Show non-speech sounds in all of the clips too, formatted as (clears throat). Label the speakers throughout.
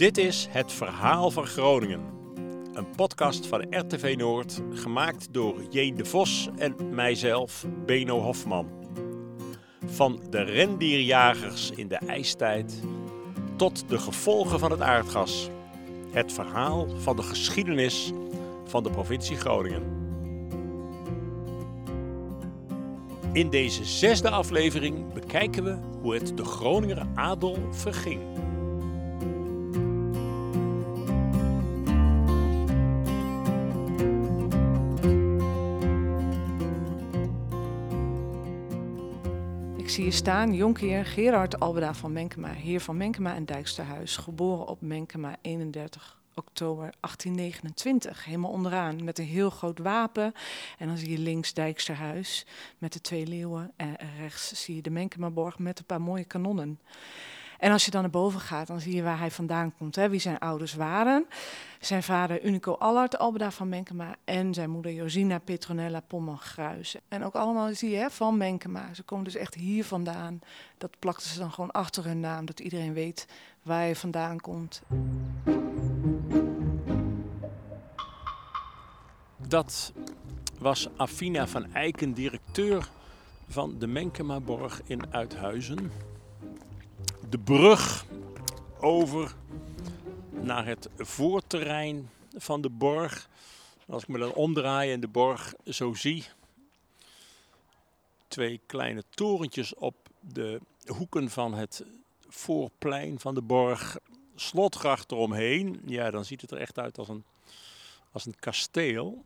Speaker 1: Dit is Het Verhaal van Groningen. Een podcast van RTV Noord, gemaakt door J. de Vos en mijzelf, Beno Hofman. Van de rendierjagers in de ijstijd tot de gevolgen van het aardgas. Het verhaal van de geschiedenis van de provincie Groningen. In deze zesde aflevering bekijken we hoe het de Groninger adel verging.
Speaker 2: Zie hier staan, jonkheer Gerard Albeda van Menkema, heer van Menkema en Dijksterhuis, geboren op Menkema 31 oktober 1829. Helemaal onderaan met een heel groot wapen. En dan zie je links Dijksterhuis met de twee leeuwen. En rechts zie je de Menkemaborg met een paar mooie kanonnen. En als je dan naar boven gaat, dan zie je waar hij vandaan komt, hè, wie zijn ouders waren. Zijn vader Unico Allard Albeda van Menkema en zijn moeder Josina Petronella Pomman-Gruis. En ook allemaal zie je hè, van Menkema. Ze komen dus echt hier vandaan. Dat plakten ze dan gewoon achter hun naam, dat iedereen weet waar je vandaan komt.
Speaker 1: Dat was Afina van Eiken, directeur van de Menkemaborg in Uithuizen. De brug over naar het voorterrein van de borg. Als ik me dan omdraai en de borg zo zie, twee kleine torentjes op de hoeken van het voorplein van de borg, slotgracht eromheen. Ja, dan ziet het er echt uit als een, als een kasteel.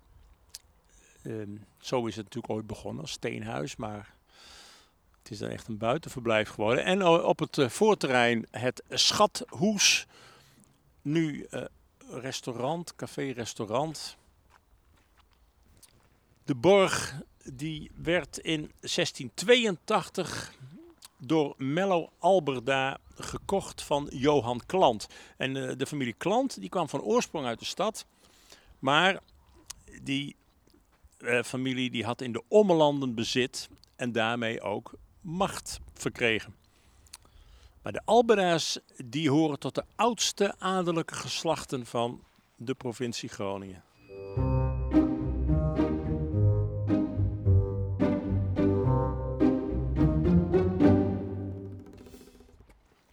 Speaker 1: Ehm, zo is het natuurlijk ooit begonnen als steenhuis, maar het is dan echt een buitenverblijf geworden. En op het uh, voorterrein het Schathoes, nu uh, restaurant, café-restaurant. De borg die werd in 1682 door Mello Alberda gekocht van Johan Klant. En uh, de familie Klant die kwam van oorsprong uit de stad, maar die familie die had in de Ommelanden bezit en daarmee ook macht verkregen. Maar de Alberda's die horen tot de oudste adellijke geslachten van de provincie Groningen.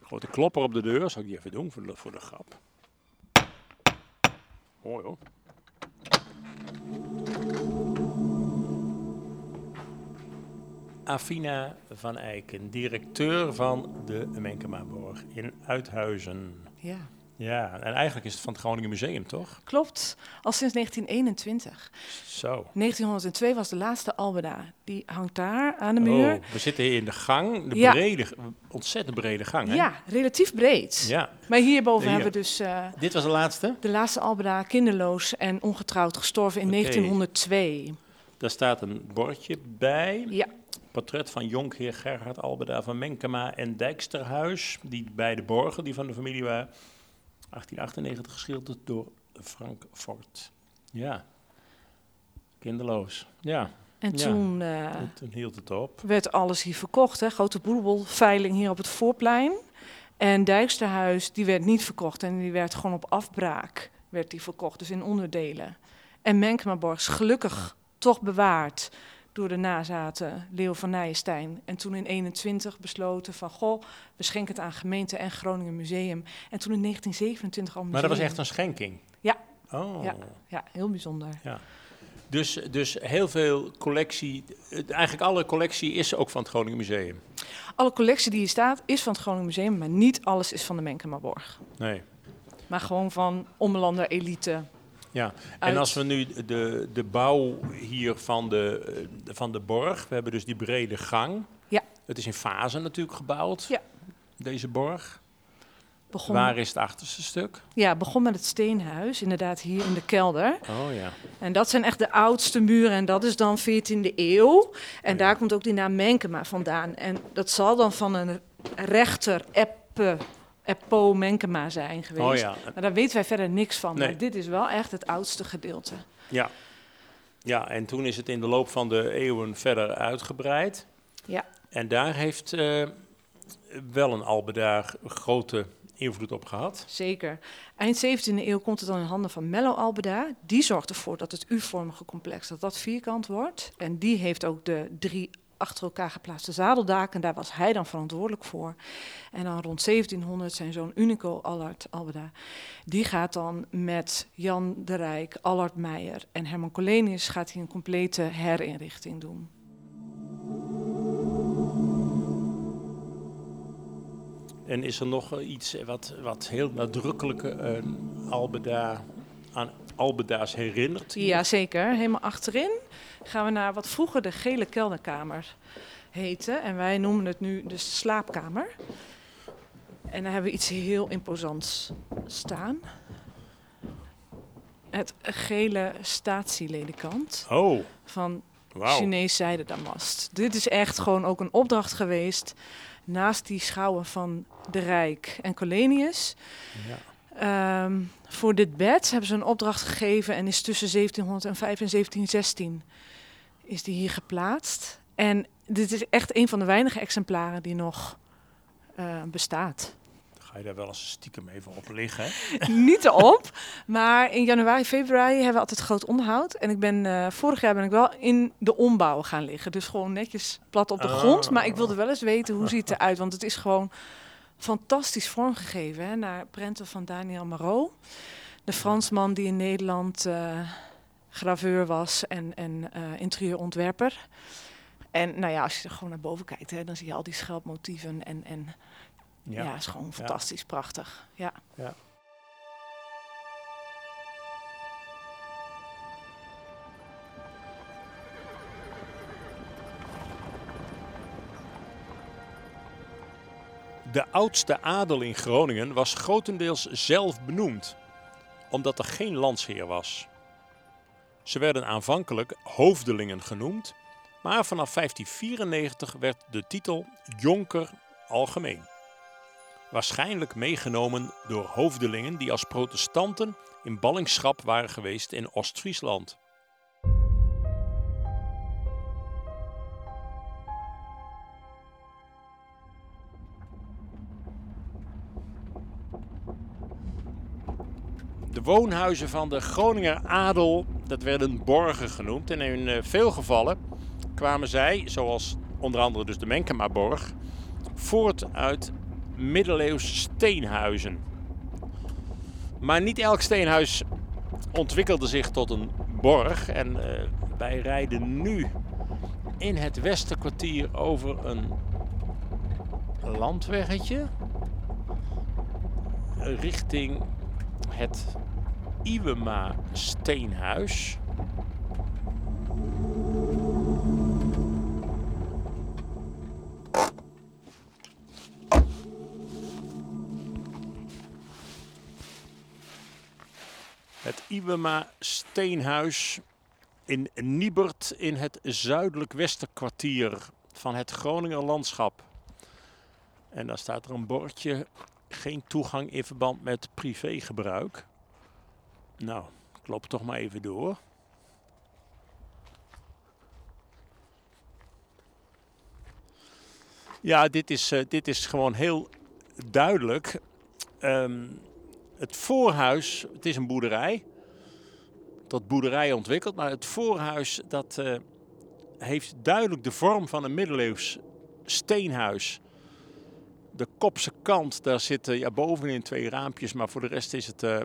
Speaker 1: Grote klopper op de deur, zal ik die even doen voor de, voor de grap. Mooi hoor. Afina van Eiken, directeur van de Menkemaborg in Uithuizen.
Speaker 2: Ja.
Speaker 1: Ja, en eigenlijk is het van het Groningen Museum, toch?
Speaker 2: Klopt, al sinds 1921.
Speaker 1: Zo.
Speaker 2: 1902 was de laatste Albeda. Die hangt daar aan de muur.
Speaker 1: Oh, we zitten hier in de gang, de
Speaker 2: Ja.
Speaker 1: brede, ontzettend brede gang, hè?
Speaker 2: Ja, relatief breed.
Speaker 1: Ja.
Speaker 2: Maar hierboven
Speaker 1: Hier.
Speaker 2: hebben we dus eh,
Speaker 1: Dit was de laatste.
Speaker 2: de laatste Albeda kinderloos en ongetrouwd gestorven in
Speaker 1: Oké.
Speaker 2: 1902.
Speaker 1: Daar staat een bordje bij.
Speaker 2: Ja,
Speaker 1: Portret van jonkheer Gerhard Albeda van Menkema en Dijksterhuis. Die beide borgen, die van de familie waren. 1898 geschilderd door Frank Fort. Ja. Kinderloos. Ja.
Speaker 2: en
Speaker 1: Ja.
Speaker 2: toen eh,
Speaker 1: En Toen hield het op.
Speaker 2: werd alles hier verkocht. Hè. Grote boedelveiling hier op het voorplein. En Dijksterhuis, die werd niet verkocht. En die werd gewoon op afbraak werd die verkocht, dus in onderdelen. En Menkemaborg is gelukkig toch bewaard door de nazaten Leo van Nijenstein. En toen in 21 besloten van, goh, we schenken het aan gemeente en Groningen Museum. En toen in 1927 al museum.
Speaker 1: Maar dat was echt een schenking?
Speaker 2: Ja.
Speaker 1: Oh.
Speaker 2: Ja. Ja, heel bijzonder.
Speaker 1: Dus, dus heel veel collectie, eigenlijk alle collectie is ook van het Groningen Museum.
Speaker 2: Alle collectie die hier staat is van het Groningen Museum, maar niet alles is van de Menkemaborg.
Speaker 1: Nee.
Speaker 2: Maar gewoon van Ommelander elite.
Speaker 1: Ja, en als we nu de, de bouw hier van de, eh, van de borg, we hebben dus die brede gang.
Speaker 2: Ja.
Speaker 1: Het is in fasen natuurlijk gebouwd,
Speaker 2: Ja.
Speaker 1: deze borg.
Speaker 2: Begon,
Speaker 1: Waar is het achterste stuk?
Speaker 2: ja, begon met het steenhuis, inderdaad hier in de kelder.
Speaker 1: Oh ja.
Speaker 2: En dat zijn echt de oudste muren en dat is dan 14e eeuw. En
Speaker 1: ja.
Speaker 2: daar komt ook die naam Menkema vandaan. En dat zal dan van een rechter Eppe, Eppo Menkema zijn geweest.
Speaker 1: Oh ja.
Speaker 2: Maar daar weten wij verder niks van.
Speaker 1: Nee.
Speaker 2: Maar dit is wel echt het oudste gedeelte.
Speaker 1: ja. Ja, en toen is het in de loop van de eeuwen verder uitgebreid.
Speaker 2: Ja.
Speaker 1: En daar heeft eh, wel een Albeda grote invloed op gehad.
Speaker 2: Zeker. Eind 17e eeuw komt het dan in handen van Mello Albeda. Die zorgt ervoor dat het U-vormige complex dat dat vierkant wordt. En die heeft ook de drie achter elkaar geplaatste zadeldaken. Daar was hij dan verantwoordelijk voor. En dan rond 1700 zijn zoon Unico Allard Albeda. Die gaat dan met Jan de Rijk, Allard Meijer en Herman Colenius gaat hij een complete herinrichting doen.
Speaker 1: En is er nog iets wat, wat heel nadrukkelijk uh, Albeda, aan Albeda's herinnert?
Speaker 2: Ja, zeker. Helemaal achterin gaan we naar wat vroeger de gele kelderkamer heette. En wij noemen het nu de slaapkamer. En daar hebben we iets heel imposants staan. Het gele statieledikant
Speaker 1: oh.
Speaker 2: van wow. Chinees zijdendamast. Dit is echt gewoon ook een opdracht geweest naast die schouwen van de Rijk en Colenius. Ja. Ehm, voor dit bed hebben ze een opdracht gegeven en is tussen 1705 en 1716 is die hier geplaatst. En dit is echt een van de weinige exemplaren die nog uh, bestaat.
Speaker 1: Ga je daar wel eens stiekem even op liggen? (laughs) (laughs)
Speaker 2: Niet op, maar in januari, februari hebben we altijd groot onderhoud. En ik ben, uh, vorig jaar ben ik wel in de ombouw gaan liggen. Dus gewoon netjes plat op de grond. Maar ik wilde wel eens weten hoe ziet het eruit. Want het is gewoon fantastisch vormgegeven hè, naar prenten van Daniel Marot. De Fransman die in Nederland uh, graveur was en, en uh, interieurontwerper. En nou ja, als je er gewoon naar boven kijkt, hè, dan zie je al die schelpmotieven. En, en ja, ja is gewoon fantastisch, ja. prachtig. Ja. ja.
Speaker 1: De oudste adel in Groningen was grotendeels zelf benoemd, omdat er geen landsheer was. Ze werden aanvankelijk hoofdelingen genoemd, maar vanaf 1594 werd de titel Jonker algemeen. Waarschijnlijk meegenomen door hoofdelingen die als protestanten in ballingschap waren geweest in Oost-Friesland. Woonhuizen van de Groninger adel, dat werden borgen genoemd. En in eh, veel gevallen kwamen zij, zoals onder andere dus de Menkema-borg, voort uit middeleeuws steenhuizen. Maar niet elk steenhuis ontwikkelde zich tot een borg. En uh, wij rijden nu in het Westerkwartier over een landweggetje richting het Iwema Steenhuis. Het Iwema Steenhuis in Niebert in het zuidelijk westerkwartier van het Groninger landschap. En daar staat er een bordje, geen toegang in verband met privégebruik. Nou, ik loop toch maar even door. Ja, dit is, uh, dit is gewoon heel duidelijk. Um, het voorhuis, het is een boerderij. Tot boerderij ontwikkeld, maar het voorhuis dat uh, heeft duidelijk de vorm van een middeleeuws steenhuis. De kopse kant, daar zitten ja, bovenin twee raampjes, maar voor de rest is het uh,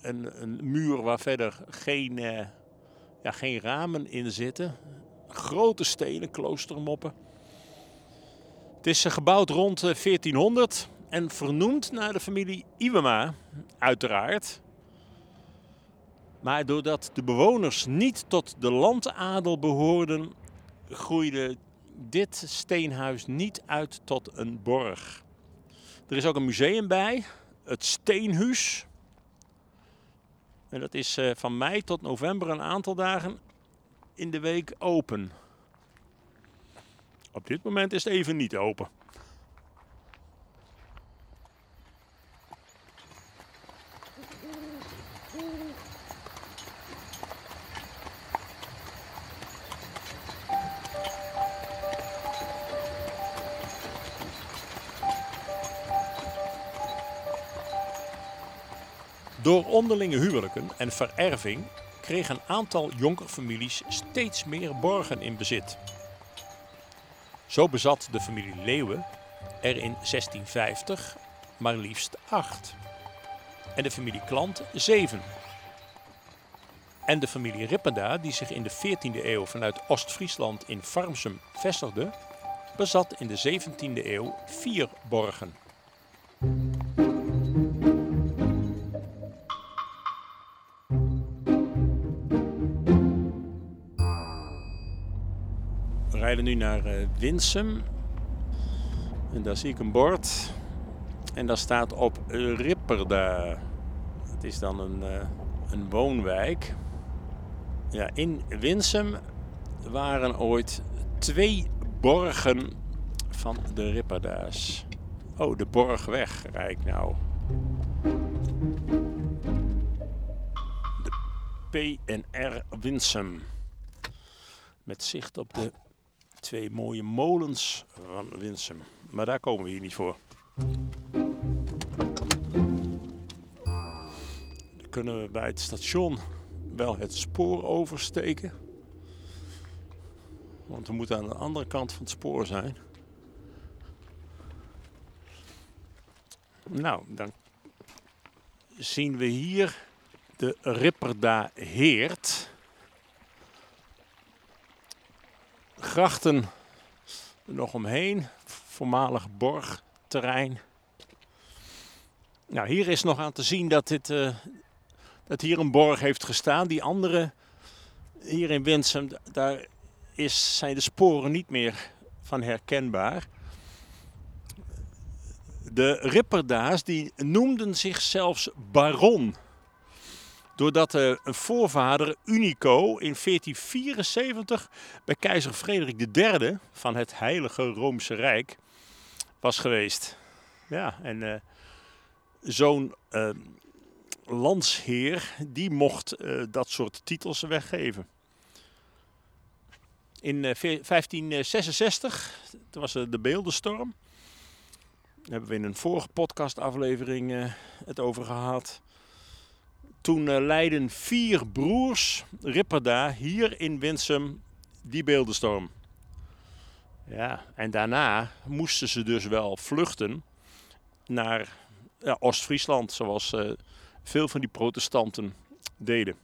Speaker 1: een, een, muur waar verder geen, uh, ja, geen ramen in zitten. Grote stenen kloostermoppen. Het is gebouwd rond 1400 en vernoemd naar de familie Iwema, uiteraard. Maar doordat de bewoners niet tot de landadel behoorden, groeide dit steenhuis niet uit tot een borg. Er is ook een museum bij, het Steenhuis. En dat is eh, van mei tot november een aantal dagen in de week open. Op dit moment is het even niet open. Door onderlinge huwelijken en vererving kreeg een aantal jonkerfamilies steeds meer borgen in bezit. Zo bezat de familie Leeuwen er in 1650 maar liefst acht. En de familie Klant zeven. En de familie Ripperda, die zich in de 14e eeuw vanuit Oost-Friesland in Farmsum vestigde, bezat in de 17e eeuw vier borgen. Rijden nu naar uh, Winsum. En daar zie ik een bord. En daar staat op Ripperda. Het is dan een, uh, een woonwijk. Ja, in Winsum waren ooit twee borgen van de Ripperda's. Oh, de Borgweg rijd nou. De PNR Winsum. Met zicht op de twee mooie molens van Winsum. Maar daar komen we hier niet voor. Dan kunnen we bij het station wel het spoor oversteken. Want we moeten aan de andere kant van het spoor zijn. Nou, dan zien we hier de Ripperda Heert. Grachten er nog omheen, voormalig borgterrein. Nou, hier is nog aan te zien dat, dit, uh, dat hier een borg heeft gestaan. Die andere, hier in Winsum, daar is, zijn de sporen niet meer van herkenbaar. De Ripperda's die noemden zich zelfs baron. Doordat een voorvader Unico in 1474 bij keizer Frederik III van het Heilige Roomse Rijk was geweest. Ja, en uh, zo'n uh, landsheer die mocht uh, dat soort titels weggeven. In 1566, toen was de beeldenstorm. Daar hebben we in een vorige podcastaflevering het over gehad. Toen uh, leidden vier broers Ripperda hier in Winsum die beeldenstorm. Ja, en daarna moesten ze dus wel vluchten naar ja, Oost-Friesland, zoals uh, veel van die protestanten deden.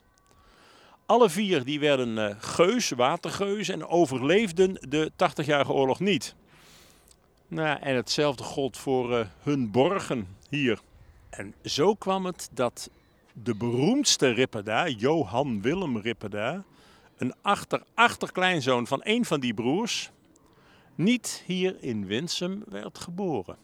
Speaker 1: Alle vier die werden uh, geus, watergeus en overleefden de 80-jarige oorlog niet. Nou, en hetzelfde gold voor hun borgen hier. En zo kwam het dat de beroemdste Ripperda, Johan Willem Ripperda, een achter-achterkleinzoon van een van die broers, niet hier in Winsum werd geboren.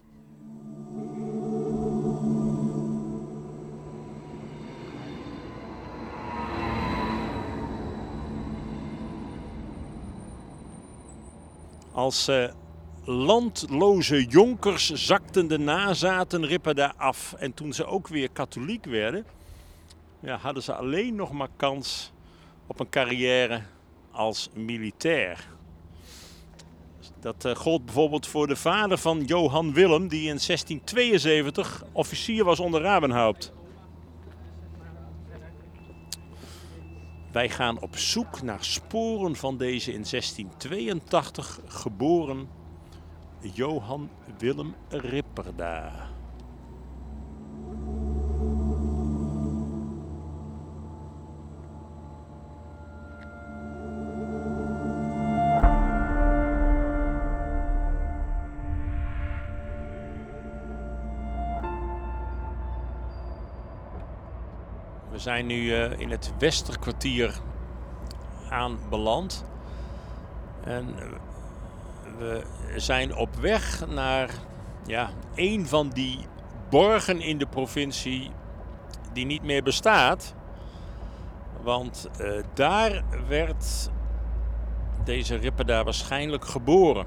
Speaker 1: Als uh, landloze jonkers zakten de nazaten Ripperda af. En toen ze ook weer katholiek werden, ja, hadden ze alleen nog maar kans op een carrière als militair. Dat uh, gold bijvoorbeeld voor de vader van Johan Willem, die in 1672 officier was onder Rabenhaupt. Wij gaan op zoek naar sporen van deze in 1682 geboren Johan Willem Ripperda. We zijn nu uh, in het Westerkwartier aanbeland. En we zijn op weg naar ja, een van die borgen in de provincie die niet meer bestaat. Want uh, daar werd deze Ripperda waarschijnlijk geboren.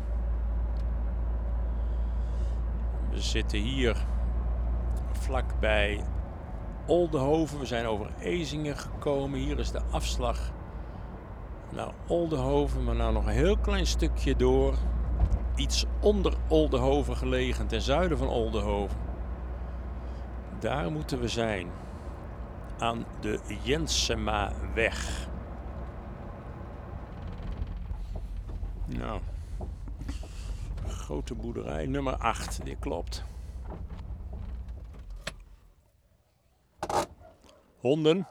Speaker 1: We zitten hier vlakbij Oldenhoven. We zijn over Ezingen gekomen. Hier is de afslag naar Oldenhoven, maar nou nog een heel klein stukje door. Iets onder Oldenhoven gelegen, ten zuiden van Oldenhoven. Daar moeten we zijn. aan de Jensemaweg. Nou, grote boerderij nummer 8, die klopt. Honden.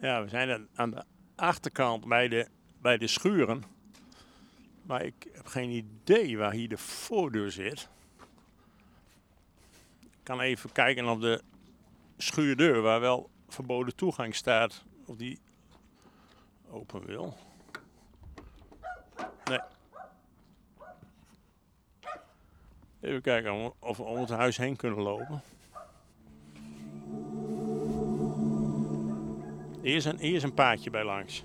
Speaker 1: Ja, we zijn aan- de achterkant bij de, bij de schuren. Maar ik heb geen idee waar hier de voordeur zit. Ik kan even kijken op de schuurdeur waar wel verboden toegang staat. Of die open wil. Even kijken of we om het huis heen kunnen lopen. Hier is een, is een paadje bij langs.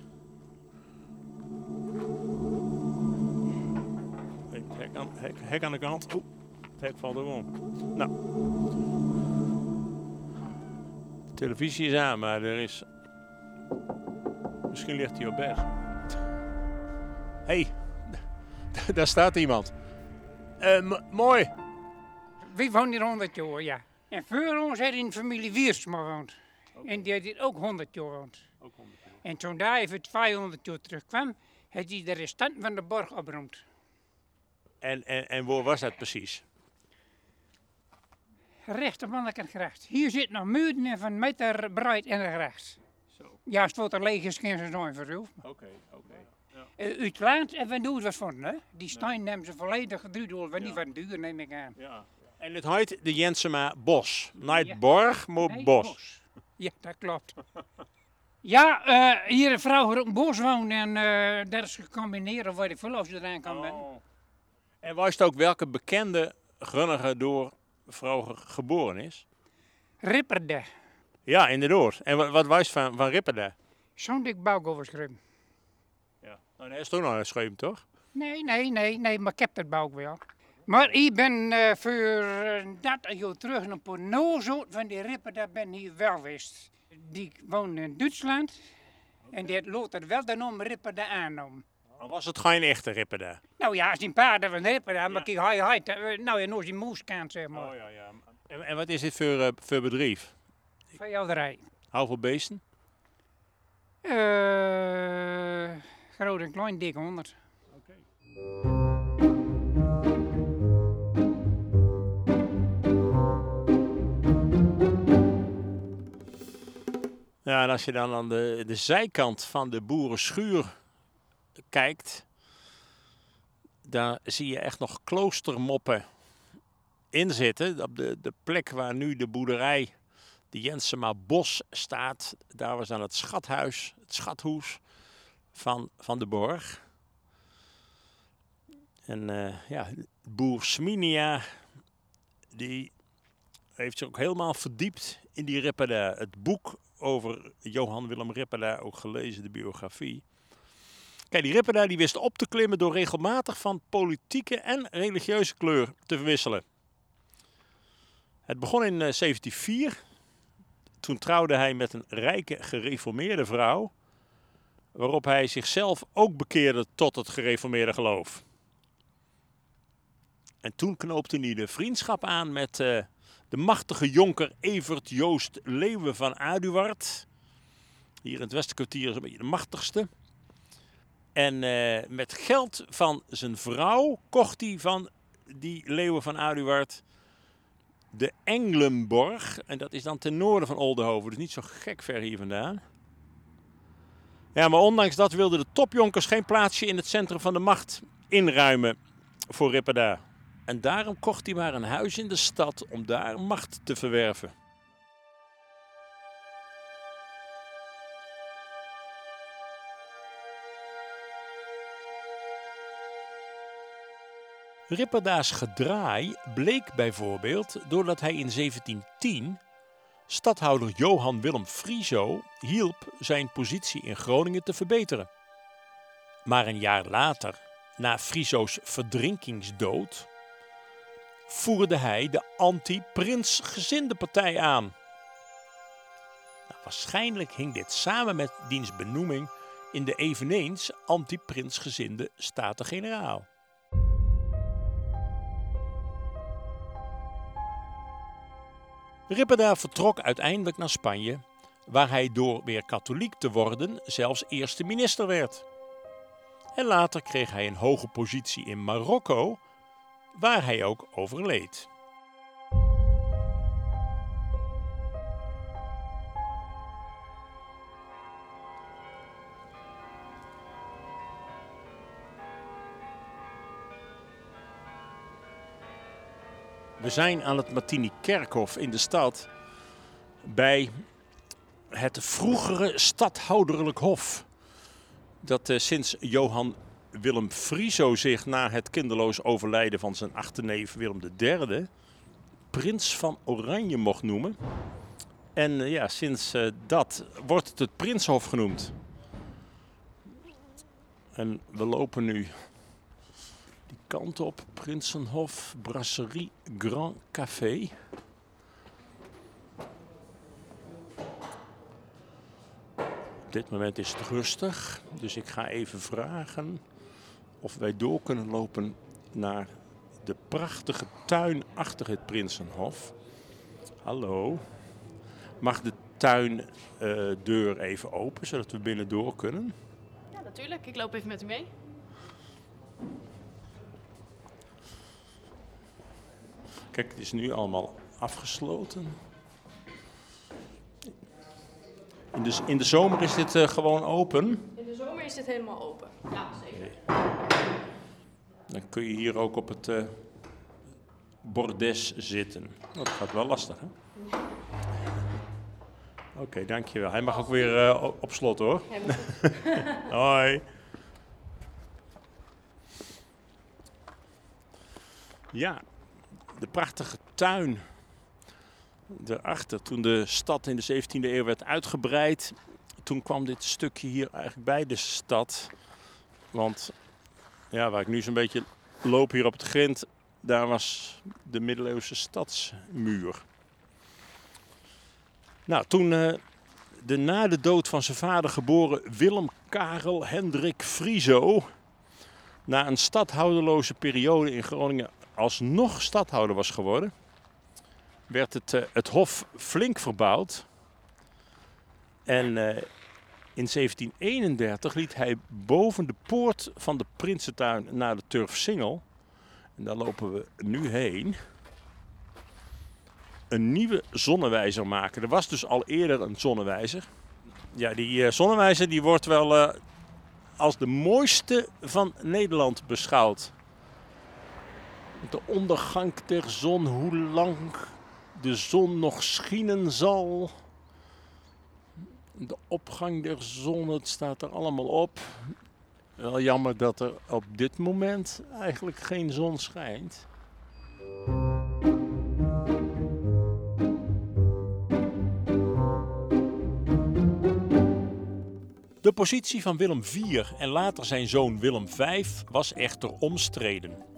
Speaker 1: Hek, aan, aan de kant. Oeh, het hek valt erom. Nou. De televisie is aan, maar er is... Misschien ligt hij op bed. Hé, hey, (laughs) daar staat iemand. Eh, mooi.
Speaker 3: We wonen hier 100 jaar, ja. En voor ons had een familie Wiersma woont. En die hier ook 100 jaar woont. En toen daar even 200 jaar terugkwam, had hij de restanten van de borg opgeruimd.
Speaker 1: En, en, en waar was dat precies?
Speaker 3: Recht op Mannekensgracht. Hier zit nog muren van een meter breed in de gracht.
Speaker 1: Zo.
Speaker 3: Ja, als het wat er leeg is, ze het nooit verhoeven.
Speaker 1: Oké, oké.
Speaker 3: Uh, uit land en van doet wat van, hè? Die steen nemen ze volledig geduurd door, want niet van duur neem ik aan.
Speaker 1: Ja. En het heet de Jensema Bos. Niet
Speaker 3: Ja.
Speaker 1: borg, maar
Speaker 3: Nee,
Speaker 1: bos.
Speaker 3: Ja, dat klopt. Ja, eh, hier een vrouw die op een bos woont en eh dat is gecombineerd waar de verlof eraan kan ben.
Speaker 1: En wist ook welke bekende grunnige door vrouw ge- geboren is?
Speaker 3: Ripperde.
Speaker 1: Ja, inderdaad. En wat, wat was van, van Ripperda?
Speaker 3: Zo'n dik bouw.
Speaker 1: Nou, dat is toch nog een scheem, toch?
Speaker 3: Nee, nee, nee, nee, maar ik heb dat bouw wel. Maar ik ben eh, voor eh, 30 jaar terug een paar nozoot van die Ripperde ben hier wel geweest. Die woonde in Duitsland en die had later wel de naam Ripperde aangenomen.
Speaker 1: Al was het geen echte Ripperda?
Speaker 3: Nou ja, als die paarden van Ripperde, maar kijk, hij, hij, eh, nou ja, nog is die moeskant, zeg maar.
Speaker 1: ja, ja. En, en wat is dit voor, eh, voor bedrijf?
Speaker 3: Veehouderij.
Speaker 1: Hoeveel beesten?
Speaker 3: Eh, groot en klein, dik 100.
Speaker 1: Ja, en als je dan aan de, de zijkant van de boerenschuur kijkt, daar zie je echt nog kloostermoppen in zitten. Op de, de plek waar nu de boerderij, de Jensema Bos, staat, daar was dan het schathuis, het schathoes van, van de borg. En eh, ja, boer Sminia, die heeft zich ook helemaal verdiept in die Ripperda. Het boek over Johan Willem Ripperda, ook gelezen, de biografie. Kijk, die Ripperda die wist op te klimmen door regelmatig van politieke en religieuze kleur te verwisselen. Het begon in eh, 1704. Toen trouwde hij met een rijke gereformeerde vrouw, waarop hij zichzelf ook bekeerde tot het gereformeerde geloof. En toen knoopte hij de vriendschap aan met eh, de machtige jonker Evert Joost Leeuwen van Aduard. Hier in het Westenkwartier is een beetje de machtigste. En eh, met geld van zijn vrouw kocht hij van die Leeuwen van Aduard de Englenborg. En dat is dan ten noorden van Oldenhoven, dus niet zo gek ver hier vandaan. Ja, maar ondanks dat wilden de topjonkers geen plaatsje in het centrum van de macht inruimen voor Ripperda. En daarom kocht hij maar een huis in de stad om daar macht te verwerven. Ripperda's gedraai bleek bijvoorbeeld doordat hij in 1710 stadhouder Johan Willem Frieso hielp zijn positie in Groningen te verbeteren. Maar een jaar later, na Frieso's verdrinkingsdood, voerde hij de anti-prinsgezinde partij aan. Nou, waarschijnlijk hing dit samen met diens benoeming in de eveneens anti-prinsgezinde Staten-Generaal. Ripperda vertrok uiteindelijk naar Spanje, waar hij door weer katholiek te worden zelfs eerste minister werd. En later kreeg hij een hoge positie in Marokko, waar hij ook overleed. We zijn aan het Martini Kerkhof in de stad bij het vroegere stadhouderlijk hof. Dat eh, sinds Johan Willem Frieso zich na het kinderloos overlijden van zijn achterneef Willem III prins van Oranje mocht noemen. En eh, ja, sinds eh, dat wordt het het Prinshof genoemd. En we lopen nu kant op. Prinsenhof, Brasserie Grand Café. Op dit moment is het rustig, dus ik ga even vragen of wij door kunnen lopen naar de prachtige tuin achter het Prinsenhof. Hallo. Mag de tuindeur even open, zodat we binnen door kunnen?
Speaker 4: Ja, natuurlijk. Ik loop even met u mee.
Speaker 1: Kijk, het is nu allemaal afgesloten. In de, in de zomer is dit eh, gewoon open.
Speaker 4: In de zomer is dit helemaal open. Ja, zeker.
Speaker 1: Dan kun je hier ook op het eh, bordes zitten. Dat gaat wel lastig, hè? Oké, dankjewel. Hij mag ook weer eh, op- slot, hoor. (laughs) Hoi. Ja, de prachtige tuin daarachter. Toen de stad in de 17e eeuw werd uitgebreid, toen kwam dit stukje hier eigenlijk bij de stad. Want ja, waar ik nu zo'n beetje loop hier op het grind, daar was de middeleeuwse stadsmuur. Nou, toen eh, de na de dood van zijn vader geboren Willem Karel Hendrik Frieso na een stadhouderloze periode in Groningen alsnog stadhouder was geworden, werd het, eh, het hof flink verbouwd. En eh, in 1731 liet hij boven de poort van de Prinsentuin naar de Turf Singel, en daar lopen we nu heen, een nieuwe zonnewijzer maken. Er was dus al eerder een zonnewijzer. Ja, die eh, zonnewijzer die wordt wel als de mooiste van Nederland beschouwd. De ondergang der zon, hoe lang de zon nog schijnen zal. De opgang der zon, het staat er allemaal op. Wel jammer dat er op dit moment eigenlijk geen zon schijnt. De positie van Willem IV en later zijn zoon Willem V was echter omstreden.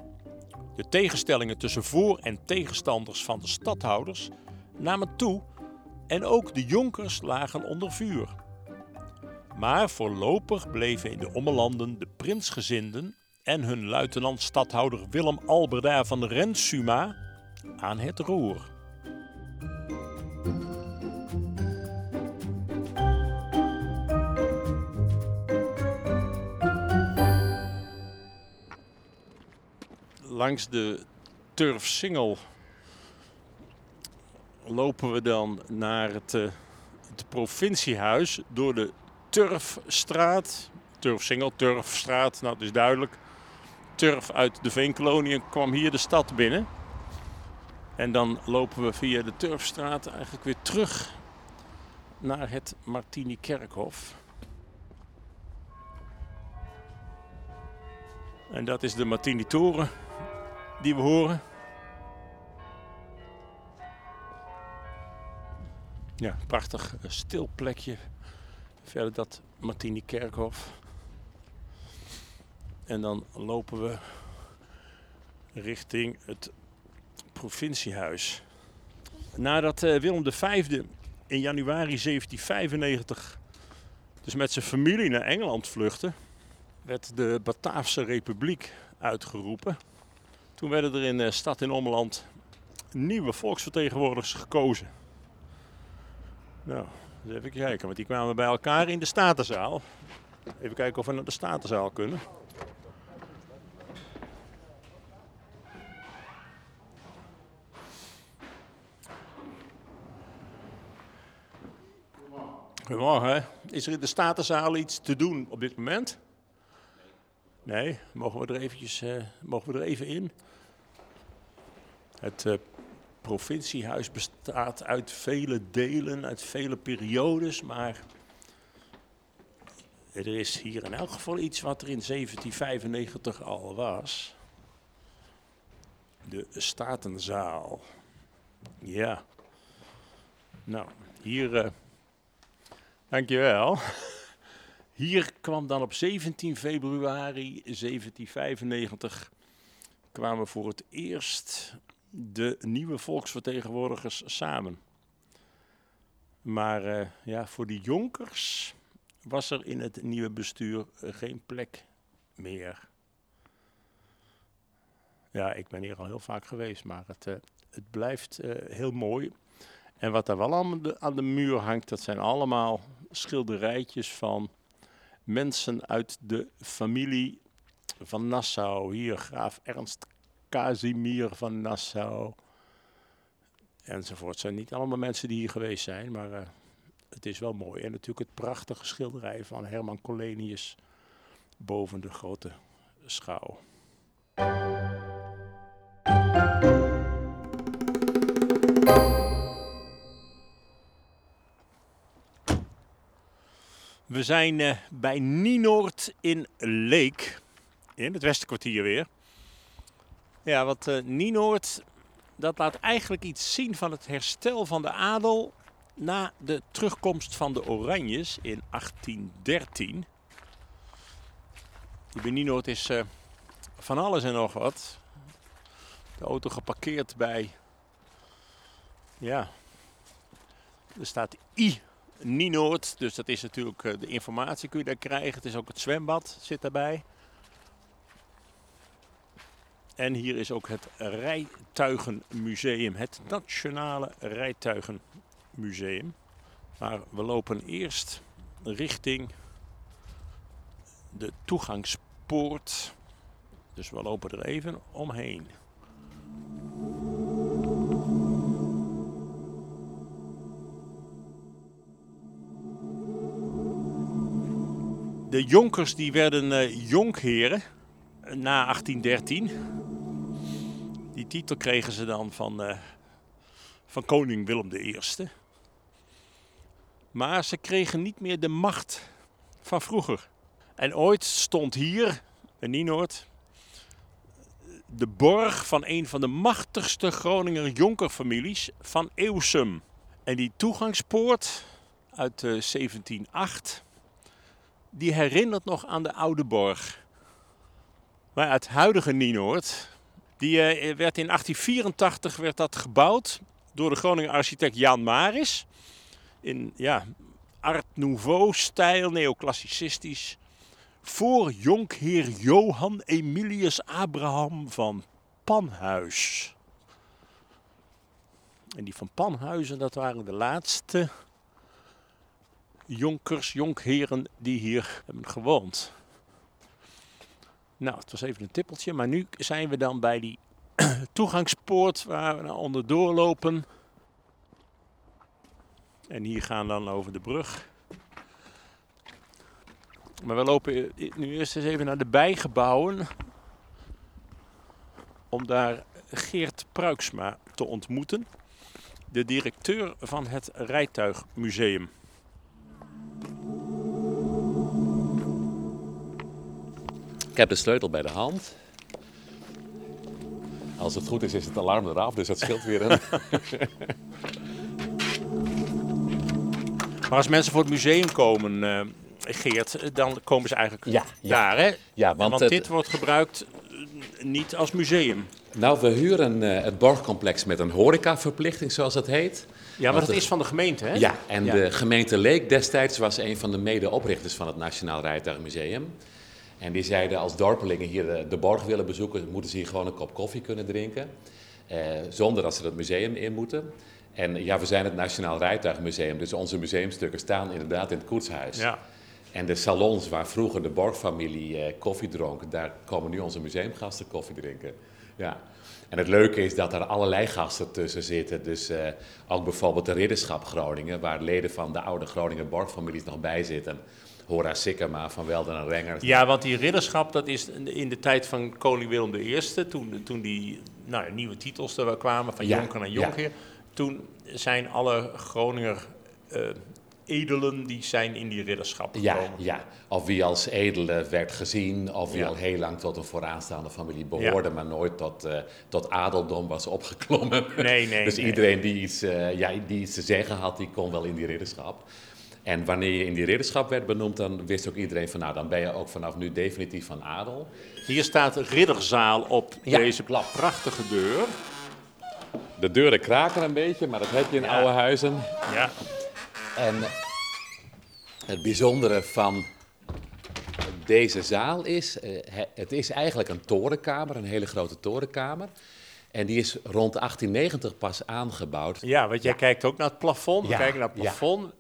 Speaker 1: De tegenstellingen tussen voor- en tegenstanders van de stadhouders namen toe en ook de jonkers lagen onder vuur. Maar voorlopig bleven in de ommelanden de prinsgezinden en hun luitenant-stadhouder Willem Alberda van Rensuma aan het roer. Langs de Turfsingel lopen we dan naar het, eh, het provinciehuis door de Turfstraat. Turfsingel, Turfstraat, nou het is duidelijk. Turf uit de Veenkolonie en kwam hier de stad binnen. En dan lopen we via de Turfstraat eigenlijk weer terug naar het Martini Kerkhof. En dat is de Martini Toren die we horen. Ja, prachtig stil plekje. Verder dat Martini Kerkhof. En dan lopen we richting het provinciehuis. Nadat eh, Willem V in januari 1795 dus met zijn familie naar Engeland vluchtte, werd de Bataafse Republiek uitgeroepen. Toen werden er in de stad in Ommeland nieuwe volksvertegenwoordigers gekozen. Nou, eens even kijken, want die kwamen bij elkaar in de Statenzaal. Even kijken of we naar de Statenzaal kunnen. Goedemorgen. Is er in de Statenzaal iets te doen op dit moment? Nee, mogen we er, eventjes, uh, mogen we er even in? Het uh, provinciehuis bestaat uit vele delen, uit vele periodes, maar er is hier in elk geval iets wat er in 1795 al was. De Statenzaal. Ja. Nou, hier. Uh, dankjewel. (laughs) Hier kwam dan op 17 februari 1795 kwamen voor het eerst de nieuwe volksvertegenwoordigers samen. Maar uh, ja, voor de jonkers was er in het nieuwe bestuur geen plek meer. Ja, ik ben hier al heel vaak geweest, maar het, uh, het blijft heel mooi. En wat daar wel aan de, aan de muur hangt, dat zijn allemaal schilderijtjes van mensen uit de familie van Nassau. Hier graaf Ernst Casimir van Nassau. Enzovoort. Het zijn niet allemaal mensen die hier geweest zijn, maar uh, het is wel mooi. En natuurlijk het prachtige schilderij van Herman Collenius boven de grote schouw. We zijn uh, bij Nienoord in Leek, in het Westenkwartier weer. Ja, wat uh, Nienoord, dat laat eigenlijk iets zien van het herstel van de adel na de terugkomst van de Oranjes in 1813. Die bij Nienoord is uh, van alles en nog wat. De auto geparkeerd bij, ja, er staat I Nienoord. Dus dat is natuurlijk uh, de informatie kun je daar krijgen. Het is ook het zwembad zit daarbij. En hier is ook het Rijtuigenmuseum, het Nationale Rijtuigenmuseum. Maar we lopen eerst richting de toegangspoort. Dus we lopen er even omheen. De jonkers die werden uh, jonkheren na 1813. Die titel kregen ze dan van, uh, van koning Willem I. Maar ze kregen niet meer de macht van vroeger. En ooit stond hier, in Nienoord, de borg van een van de machtigste Groninger jonkerfamilies van Eeuwsum. En die toegangspoort uit uh, 1708, die herinnert nog aan de oude borg. Maar het huidige Nienoord, die uh, werd in 1884 werd dat gebouwd door de Groninger architect Jan Maris. In ja, Art Nouveau-stijl, neoclassicistisch. Voor jonkheer Johan Emilius Abraham van Panhuis. En die van Panhuizen, dat waren de laatste jonkers, jonkheren die hier hebben gewoond. Nou, het was even een tippeltje, maar nu zijn we dan bij die (clears throat) toegangspoort waar we naar onderdoor lopen. En hier gaan dan over de brug. Maar we lopen nu eerst eens even naar de bijgebouwen. Om daar Geert Pruiksma te ontmoeten. De directeur van het Rijtuigmuseum.
Speaker 5: Ik heb de sleutel bij de hand. Als het goed is, is het alarm eraf, dus dat scheelt weer. Een... (laughs)
Speaker 1: maar als mensen voor het museum komen, uh, Geert, dan komen ze eigenlijk
Speaker 5: ja,
Speaker 1: daar, hè?
Speaker 5: Ja,
Speaker 1: want,
Speaker 5: want
Speaker 1: het... dit wordt gebruikt niet als museum.
Speaker 5: Nou, we huren uh, het borgcomplex met een horecaverplichting, zoals dat heet.
Speaker 1: Ja, maar dat is van de gemeente, hè?
Speaker 5: Ja, en ja. de gemeente Leek destijds was een van de medeoprichters van het Nationaal Rijtuigmuseum. En die zeiden als dorpelingen hier de, de borg willen bezoeken, moeten ze hier gewoon een kop koffie kunnen drinken. eh, zonder dat ze dat museum in moeten. En ja, we zijn het Nationaal Rijtuigmuseum, dus onze museumstukken staan inderdaad in het koetshuis.
Speaker 1: Ja.
Speaker 5: En de salons waar vroeger de Borgfamilie eh, koffie dronk, daar komen nu onze museumgasten koffie drinken. Ja. En het leuke is dat er allerlei gasten tussen zitten. Dus eh, ook bijvoorbeeld de Ridderschap Groningen, waar leden van de oude Groninger Borgfamilies nog bij zitten. Hora Sikkema van Welden en Rengers.
Speaker 1: Ja, want die ridderschap, dat is in de tijd van koning Willem I, toen, toen die nou, ja, nieuwe titels er kwamen, van
Speaker 5: Ja,
Speaker 1: Jonker naar
Speaker 5: ja.
Speaker 1: Jonkheer. Toen zijn alle Groninger eh, edelen, die zijn in die ridderschap
Speaker 5: Ja,
Speaker 1: gekomen.
Speaker 5: ja, of wie als edele werd gezien, of wie
Speaker 1: Ja.
Speaker 5: al heel lang tot een vooraanstaande familie behoorde, maar nooit tot, eh, tot adeldom was opgeklommen.
Speaker 1: Nee, nee, (laughs)
Speaker 5: dus
Speaker 1: nee.
Speaker 5: iedereen die iets, ja, die iets te zeggen had, die kon wel in die ridderschap. En wanneer je in die ridderschap werd benoemd, dan wist ook iedereen van, nou, dan ben je ook vanaf nu definitief van adel.
Speaker 1: Hier staat ridderzaal op
Speaker 5: Ja,
Speaker 1: deze prachtige deur.
Speaker 5: De deuren kraken een beetje, maar dat heb je in
Speaker 1: Ja.
Speaker 5: oude huizen.
Speaker 1: Ja,
Speaker 5: En het bijzondere van deze zaal is, eh, he- het is eigenlijk een torenkamer, een hele grote torenkamer. En die is rond 1890 pas aangebouwd.
Speaker 1: ja want jij kijkt ook naar het plafond. We kijken naar het plafond.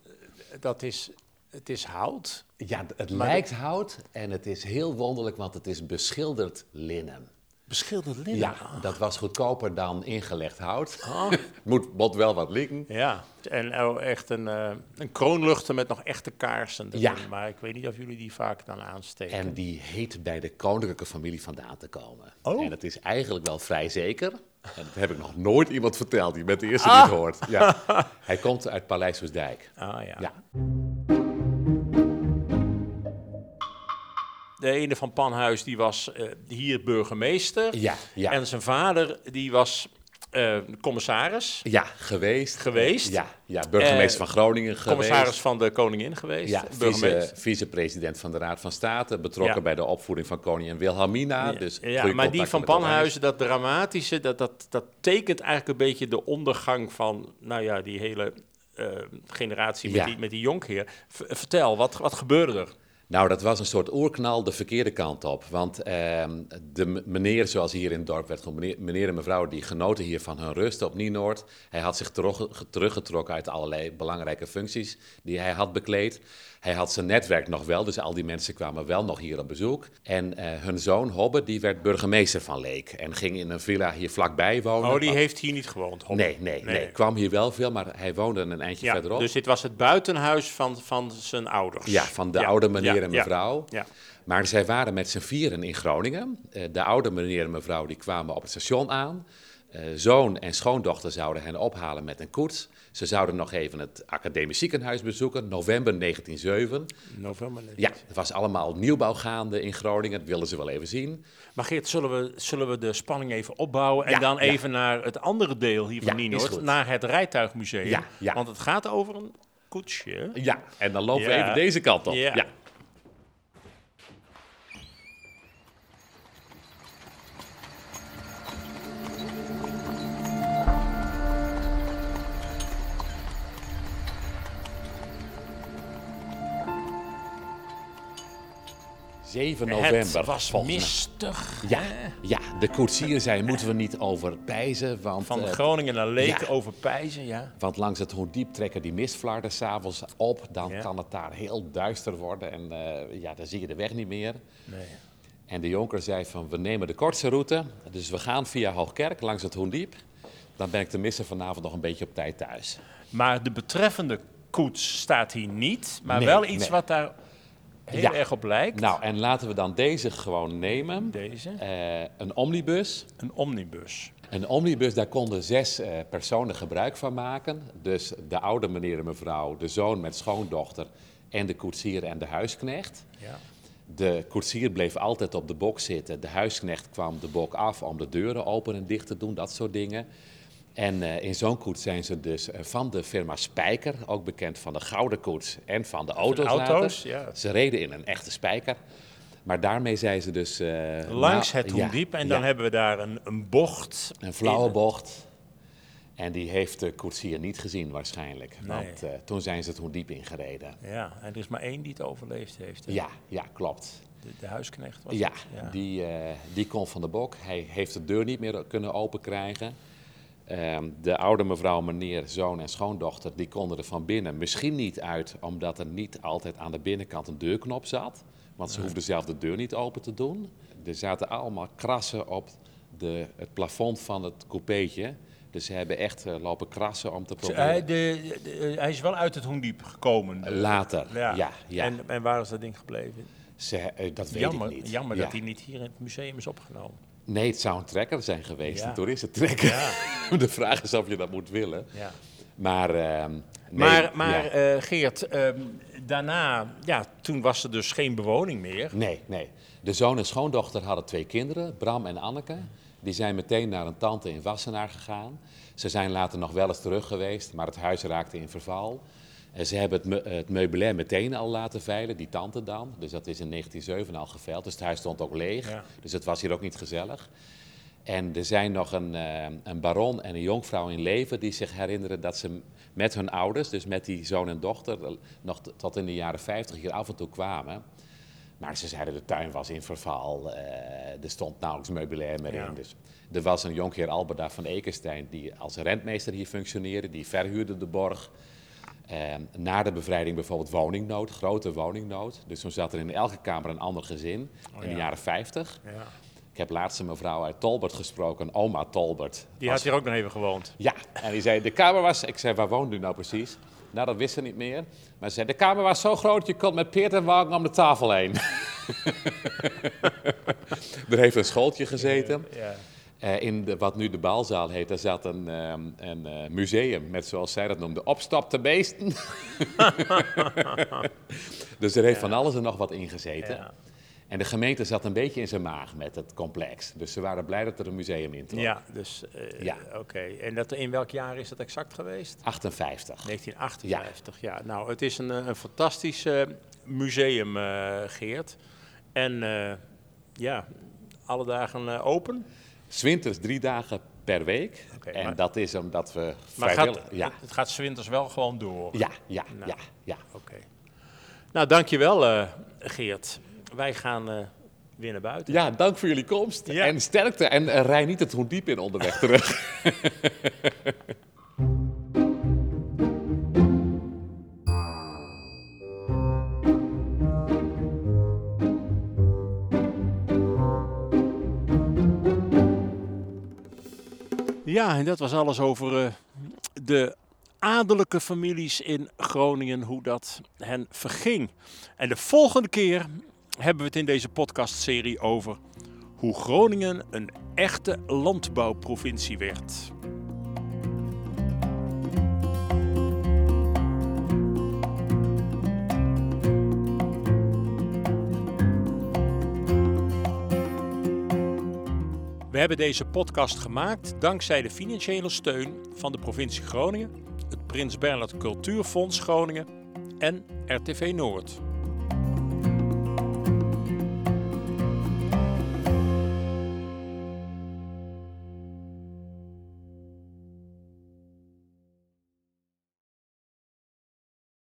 Speaker 1: Dat is, het is hout.
Speaker 5: Ja, het lijkt hout en het is heel wonderlijk, want het is beschilderd linnen.
Speaker 1: Beschilderd linnen.
Speaker 5: Ja, dat was goedkoper dan ingelegd hout.
Speaker 1: Oh. (laughs)
Speaker 5: moet, moet wel wat liggen.
Speaker 1: Ja, en oh, echt een, eh, een kroonluchter met nog echte kaarsen. erin.
Speaker 5: Ja.
Speaker 1: Maar ik weet niet of jullie die vaak dan aansteken.
Speaker 5: En die heet bij de koninklijke familie vandaan te komen.
Speaker 1: Oh.
Speaker 5: En dat is eigenlijk wel vrij zeker. En dat heb ik nog nooit iemand verteld die met de eerste
Speaker 1: Ah.
Speaker 5: niet hoort. Ja. (laughs) Hij komt uit Paleis Soesdijk.
Speaker 1: Ah ja.
Speaker 5: Ja.
Speaker 1: De ene van Panhuis die was eh, hier burgemeester.
Speaker 5: Ja, ja.
Speaker 1: En zijn vader die was eh, commissaris.
Speaker 5: Ja, geweest.
Speaker 1: Geweest?
Speaker 5: Ja, ja burgemeester
Speaker 1: Eh,
Speaker 5: van Groningen geweest.
Speaker 1: Commissaris van de koningin geweest.
Speaker 5: Ja, vice, vicepresident van de Raad van State. Betrokken
Speaker 1: Ja.
Speaker 5: bij de opvoeding van koningin Wilhelmina. Dus
Speaker 1: ja, maar die van. Panhuizen, dat dramatische, dat, dat, dat tekent eigenlijk een beetje de ondergang van, nou ja, die hele generatie met,
Speaker 5: Ja.
Speaker 1: die, met die jonkheer. V- vertel, wat, wat gebeurde er?
Speaker 5: Nou, dat was een soort oerknal de verkeerde kant op. Want ehm, de meneer, zoals hier in het dorp werd genoemd, meneer, en mevrouw, die genoten hier van hun rust op Nienoord. Hij had zich terug, teruggetrokken uit allerlei belangrijke functies die hij had bekleed. Hij had zijn netwerk nog wel, dus al die mensen kwamen wel nog hier op bezoek. En eh, hun zoon Hobbe, die werd burgemeester van Leek en ging in een villa hier vlakbij wonen.
Speaker 1: Oh, die heeft hier niet gewoond. Hop.
Speaker 5: Nee, nee, nee, Kwam hier wel veel, maar hij woonde een eindje
Speaker 1: Ja,
Speaker 5: verderop.
Speaker 1: dus dit was het buitenhuis van, van zijn ouders.
Speaker 5: Ja, van de
Speaker 1: Ja,
Speaker 5: oude meneer
Speaker 1: ja,
Speaker 5: en mevrouw.
Speaker 1: Ja.
Speaker 5: Maar zij waren met z'n vieren in Groningen. Eh, de oude meneer en mevrouw die kwamen op het station aan. Eh, zoon en schoondochter zouden hen ophalen met een koets. Ze zouden nog even het academisch ziekenhuis bezoeken, november 1907.
Speaker 1: November.
Speaker 5: Ja, het was allemaal nieuwbouw gaande in Groningen, dat wilden ze wel even zien.
Speaker 1: Maar Geert, zullen we, zullen we de spanning even opbouwen en
Speaker 5: Ja,
Speaker 1: dan
Speaker 5: ja.
Speaker 1: even naar het andere deel hier van
Speaker 5: Ja,
Speaker 1: Nienoord, naar het rijtuigmuseum.
Speaker 5: Ja, ja.
Speaker 1: Want het gaat over een koetsje.
Speaker 5: Ja, en dan lopen we even deze kant op.
Speaker 1: Ja.
Speaker 5: ...7 november.
Speaker 1: het was mistig.
Speaker 5: Ja, ja, de koetsier zei, moeten we niet over Pijzen, want,
Speaker 1: Van
Speaker 5: eh,
Speaker 1: Groningen naar Leek
Speaker 5: ja.
Speaker 1: over Pijzen, ja.
Speaker 5: want langs het Hoendiep trekken die mistflarden s'avonds op. Dan
Speaker 1: Ja.
Speaker 5: kan het daar heel duister worden en eh, ja, dan zie je de weg niet meer.
Speaker 1: Nee.
Speaker 5: En de jonker zei van, we nemen de kortste route, dus we gaan via Hoogkerk langs het Hoendiep. Dan ben ik tenminste vanavond nog een beetje op tijd thuis.
Speaker 1: Maar de betreffende koets staat hier niet, maar
Speaker 5: Nee,
Speaker 1: wel iets
Speaker 5: nee.
Speaker 1: wat daar heel
Speaker 5: Ja.
Speaker 1: erg op lijkt.
Speaker 5: Nou, en laten we dan deze gewoon nemen.
Speaker 1: Deze,
Speaker 5: Eh, een omnibus.
Speaker 1: een omnibus.
Speaker 5: Een omnibus, daar konden zes eh, personen gebruik van maken. Dus de oude meneer en mevrouw, de zoon met schoondochter en de koetsier en de huisknecht.
Speaker 1: Ja.
Speaker 5: De koetsier bleef altijd op de bok zitten. De huisknecht kwam de bok af om de deuren open en dicht te doen, dat soort dingen. En eh, in zo'n koets zijn ze dus eh, van de firma Spijker, ook bekend van de Gouden Koets en van de auto's.
Speaker 1: auto's, ja.
Speaker 5: Ze reden in een echte Spijker. Maar daarmee zijn ze dus... eh,
Speaker 1: Langs het
Speaker 5: ja,
Speaker 1: Hoendiep en dan
Speaker 5: ja.
Speaker 1: hebben we daar een, een bocht.
Speaker 5: Een flauwe bocht. En die heeft de koetsier niet gezien waarschijnlijk.
Speaker 1: Nee.
Speaker 5: Want toen zijn ze het hoe diep ingereden.
Speaker 1: Ja, en er is maar één die het overleefd heeft. hè?
Speaker 5: Ja, ja, klopt.
Speaker 1: De, de huisknecht was
Speaker 5: Ja,
Speaker 1: het,
Speaker 5: Die, eh, die kon van de bok. Hij heeft de deur niet meer kunnen open krijgen. Ehm, de oude mevrouw, meneer, zoon en schoondochter, die konden er van binnen misschien niet uit, omdat er niet altijd aan de binnenkant een deurknop zat. Want ze hoefden zelf de deur niet open te doen. Er zaten allemaal krassen op de, het plafond van het coupeetje. Dus ze hebben echt eh, lopen krassen om te proberen.
Speaker 1: Hij, de, de- hij is wel uit het Hoendiep gekomen.
Speaker 5: Later, ja. ja,
Speaker 1: En, en waar is dat ding gebleven?
Speaker 5: Ze, eh, dat weet
Speaker 1: jammer
Speaker 5: ik niet.
Speaker 1: jammer
Speaker 5: Ja.
Speaker 1: dat hij niet hier in het museum is opgenomen.
Speaker 5: Nee, het zou een trekker zijn geweest,
Speaker 1: Ja.
Speaker 5: een toeristentrekker.
Speaker 1: Ja. (laughs)
Speaker 5: De vraag is of je dat moet willen.
Speaker 1: Ja.
Speaker 5: Maar, ehm, nee,
Speaker 1: maar maar eh, Geert, ehm, daarna, ja, toen was er dus geen bewoning meer.
Speaker 5: Nee, nee. De zoon en schoondochter hadden twee kinderen, Bram en Anneke. Die zijn meteen naar een tante in Wassenaar gegaan. Ze zijn later nog wel eens terug geweest, maar het huis raakte in verval. En ze hebben het, me- het meubilair meteen al laten veilen, die tante dan. Dus dat is in 1907 al geveild. Dus het huis stond ook leeg.
Speaker 1: Ja.
Speaker 5: Dus het was hier ook niet gezellig. En er zijn nog een, eh, een baron en een jonkvrouw in leven die zich herinneren dat ze met hun ouders, dus met die zoon en dochter, eh, nog tot in de jaren 50 hier af en toe kwamen. Maar ze zeiden de tuin was in verval, eh, er stond nauwelijks meubilair meer
Speaker 1: Ja.
Speaker 5: in. Dus er was een jonkheer Alberda van Ekenstein die als rentmeester hier functioneerde, die verhuurde de borg. Eh, na de bevrijding bijvoorbeeld woningnood, grote woningnood. Dus toen zat er in elke kamer een ander gezin in de
Speaker 1: ja.
Speaker 5: jaren 50.
Speaker 1: Ja.
Speaker 5: Ik heb laatst een mevrouw uit Tolbert gesproken, oma Tolbert.
Speaker 1: Die had hier ook nog even gewoond.
Speaker 5: Ja, en die zei, de kamer was... Ik zei, waar woont u nou precies? Nou, dat wist ze niet meer. Maar ze zei, de kamer was zo groot, je kon met peert en wagen om de tafel heen. (laughs) er heeft een schooltje gezeten.
Speaker 1: Ja.
Speaker 5: Eh, in de, wat nu de baalzaal heet, daar zat een, ehm, een eh, museum met, zoals zij dat noemde, opstapte beesten. (laughs) dus er heeft van alles en nog wat in gezeten.
Speaker 1: Ja.
Speaker 5: En de gemeente zat een beetje in zijn maag met het complex. Dus ze waren blij dat er een museum in trok.
Speaker 1: Ja, dus eh,
Speaker 5: Ja.
Speaker 1: oké. En dat, in welk jaar is dat exact geweest?
Speaker 5: 58.
Speaker 1: 1958. Ja, nou, het is een, een fantastisch museum, Geert. En ja, alle dagen open.
Speaker 5: Zwinters drie dagen per week. En
Speaker 1: maar-
Speaker 5: dat is omdat we
Speaker 1: Maar gaat,
Speaker 5: ja,
Speaker 1: het gaat 's winters wel gewoon door.
Speaker 5: ja, ja,
Speaker 1: Nou.
Speaker 5: ja, ja.
Speaker 1: Oké. Nou, dankjewel eh Geert. Wij gaan eh, weer naar buiten.
Speaker 5: Ja, dank voor jullie komst.
Speaker 1: Ja.
Speaker 5: En sterkte. En eh, rij niet het Hoen diep in onderweg terug. (laughs)
Speaker 1: Ja, en dat was alles over eh, de adellijke families in Groningen, hoe dat hen verging. En de volgende keer hebben we het in deze podcastserie over hoe Groningen een echte landbouwprovincie werd. We hebben deze podcast gemaakt dankzij de financiële steun van de provincie Groningen, het Prins Bernhard Cultuurfonds Groningen en RTV Noord.